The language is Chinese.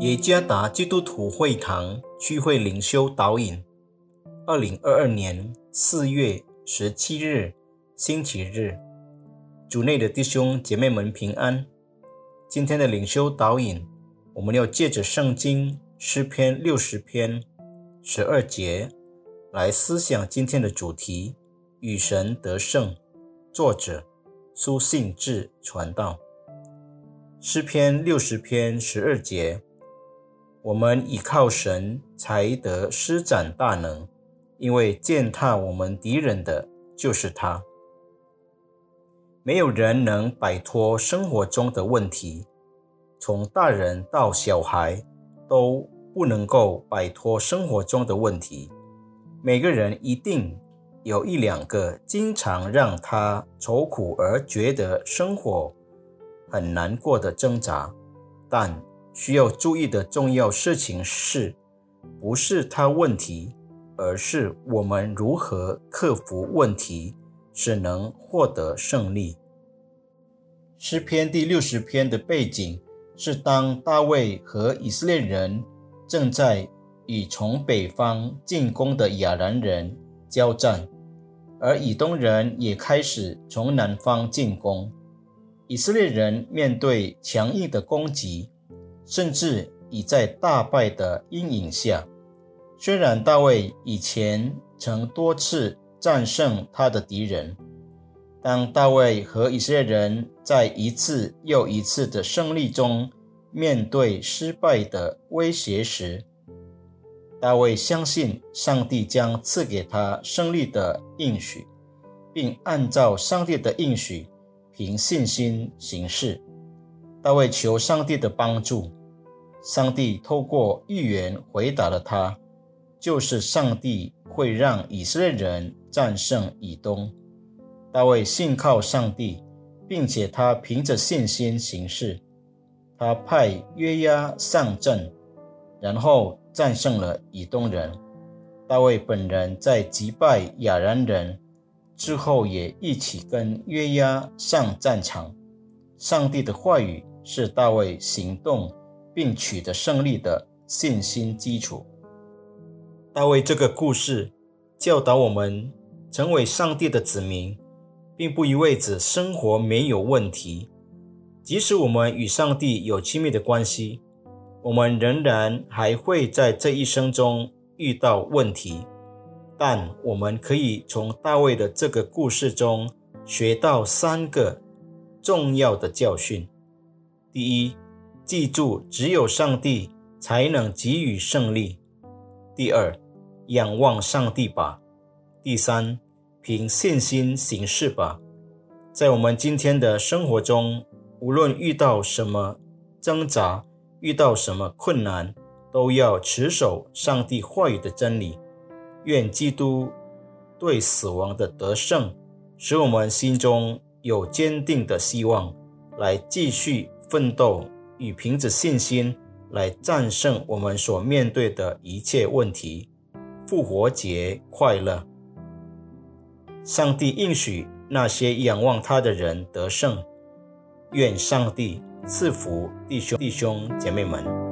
耶加达基督徒会堂聚会灵修导引，二零二二年四月十七日，星期日，主内的弟兄姐妹们平安。今天的灵修导引，我们要借着圣经诗篇六十篇十二节来思想今天的主题：与神得胜。作者苏信志传道。诗篇六十篇十二节。我们倚靠神才得施展大能，因为践踏我们敌人的就是他。没有人能摆脱生活中的问题，从大人到小孩都不能够摆脱生活中的问题。每个人一定有一两个经常让他愁苦而觉得生活很难过的挣扎，但。需要注意的重要事情是，不是他问题，而是我们如何克服问题，使能获得胜利。诗篇第六十篇的背景是当大卫和以色列人正在与从北方进攻的亚兰人交战，而以东人也开始从南方进攻，以色列人面对强硬的攻击。甚至已在大败的阴影下。虽然大卫以前曾多次战胜他的敌人，当大卫和以色列人在一次又一次的胜利中面对失败的威胁时，大卫相信上帝将赐给他胜利的应许，并按照上帝的应许凭信心行事。大卫求上帝的帮助。上帝透过预言回答了他，就是上帝会让以色列人战胜以东。大卫信靠上帝，并且他凭着信心行事。他派约押上阵，然后战胜了以东人。大卫本人在击败亚兰人之后，也一起跟约押上战场。上帝的话语是大卫行动。并取得胜利的信心基础。大卫这个故事教导我们，成为上帝的子民，并不意味着生活没有问题。即使我们与上帝有亲密的关系，我们仍然还会在这一生中遇到问题。但我们可以从大卫的这个故事中学到三个重要的教训：第一，记住，只有上帝才能给予胜利。第二，仰望上帝吧。第三，凭信心行事吧。在我们今天的生活中，无论遇到什么挣扎，遇到什么困难，都要持守上帝话语的真理。愿基督对死亡的得胜，使我们心中有坚定的希望，来继续奋斗。与凭着信心来战胜我们所面对的一切问题。复活节快乐！上帝应许那些仰望他的人得胜。愿上帝赐福弟兄弟兄姐妹们。